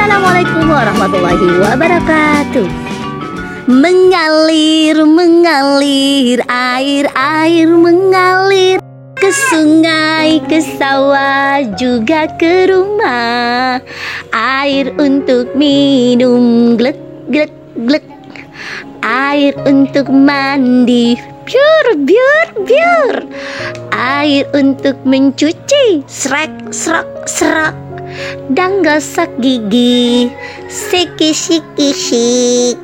Assalamualaikum warahmatullahi wabarakatuh. Mengalir, mengalir, air, air mengalir Ke sungai, ke sawah, juga ke rumah. Air untuk minum, glek, glek, glek. Air untuk mandi, biur, biur, biur Air untuk mencuci, serak, serak, serak dan gosok gigi. Siki siki sik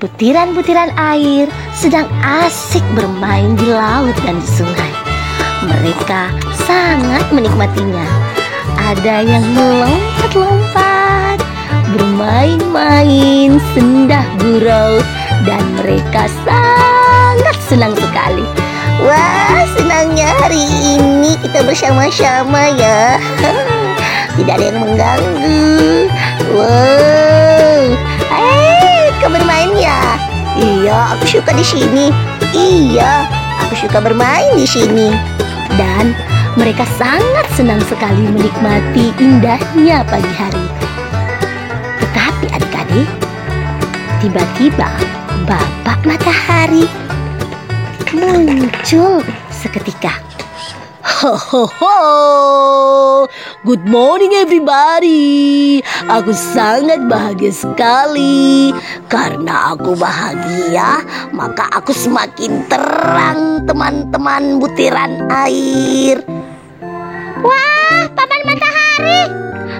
Butiran-butiran air sedang asik bermain di laut dan di sungai. Mereka sangat menikmatinya. Ada yang melompat-lompat Bermain-main sendah gurau Dan mereka sangat senang sekali. Wah senangnya hari ini kita bersama-sama ya tidak ada yang mengganggu. Wow, eh, kau bermain ya? Iya, aku suka di sini. Iya, aku suka bermain di sini. Dan mereka sangat senang sekali menikmati indahnya pagi hari. Tetapi adik-adik, tiba-tiba bapak matahari muncul seketika. Ho ho ho. Good morning everybody. Aku sangat bahagia sekali karena aku bahagia, maka aku semakin terang teman-teman butiran air. Wah, paman matahari,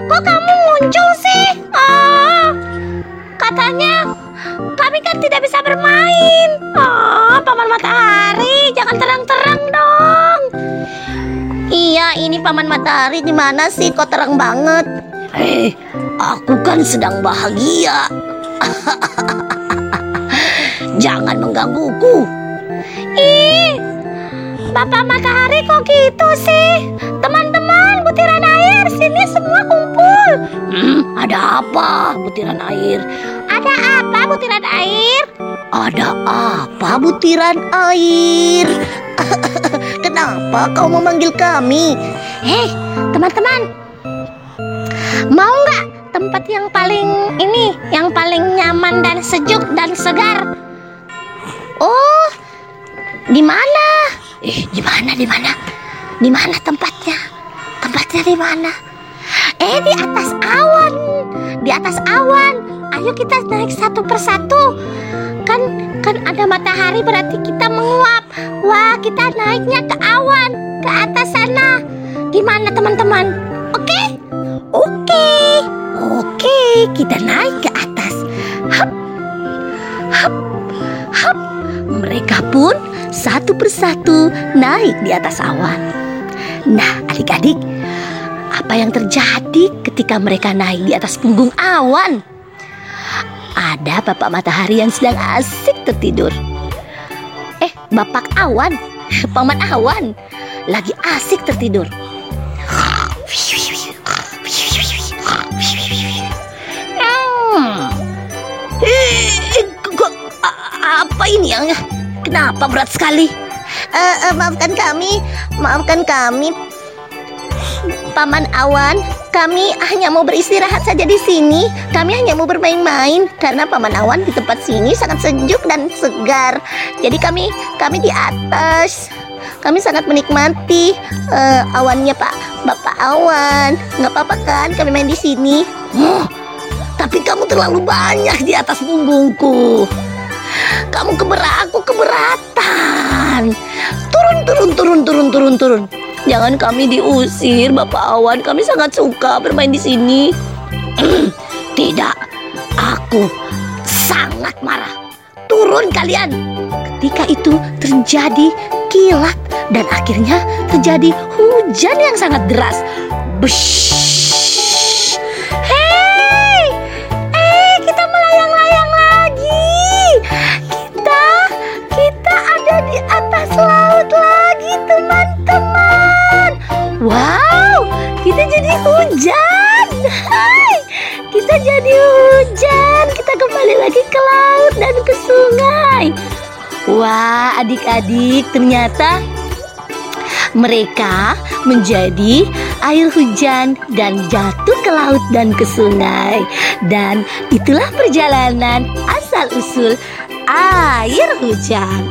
kok kamu muncul sih? Ini paman matahari di mana sih? Kok terang banget? Eh, aku kan sedang bahagia. Jangan menggangguku. Ih, Bapak matahari kok gitu sih? Teman-teman, butiran air sini semua kumpul. Hmm, ada apa, butiran air? Ada apa butiran air? Ada apa, butiran air? Kenapa kau memanggil kami? Hei, teman-teman. Mau nggak tempat yang paling ini, yang paling nyaman dan sejuk dan segar? Oh, di mana? Eh, di mana, di mana? Di mana tempatnya? Tempatnya di mana? Eh, di atas awan. Di atas awan. Ayo kita naik satu persatu. Kan kan ada matahari berarti kita menguap. Wah, kita naiknya ke awan, ke atas sana. Gimana teman-teman? Oke? Oke. Oke, kita naik ke atas. Hap. Hap. Hap. Mereka pun satu persatu naik di atas awan. Nah, adik-adik, apa yang terjadi ketika mereka naik di atas punggung awan? Ada bapak matahari yang sedang asik tertidur. Eh, bapak awan, paman awan, lagi asik tertidur. Hmm. Eh, apa ini yang kenapa berat sekali? Eh, eh, maafkan kami, maafkan kami, Paman Awan. Kami hanya mau beristirahat saja di sini. Kami hanya mau bermain-main karena Paman Awan di tempat sini sangat sejuk dan segar. Jadi kami kami di atas. Kami sangat menikmati eh, awannya Pak Bapak Awan. Nggak apa-apa kan kami main di sini? Oh, tapi kamu terlalu banyak di atas punggungku. Kamu keberat, aku keberatan. Turun, turun, turun, turun, turun, turun. Jangan kami diusir, Bapak Awan. Kami sangat suka bermain di sini. Tidak, aku sangat marah. Turun kalian. Ketika itu terjadi kilat dan akhirnya terjadi hujan yang sangat deras. Besh. Hujan. Hai, kita jadi hujan. Kita kembali lagi ke laut dan ke sungai. Wah, adik-adik, ternyata Mereka menjadi air hujan dan jatuh ke laut dan ke sungai. Dan itulah perjalanan asal-usul air hujan.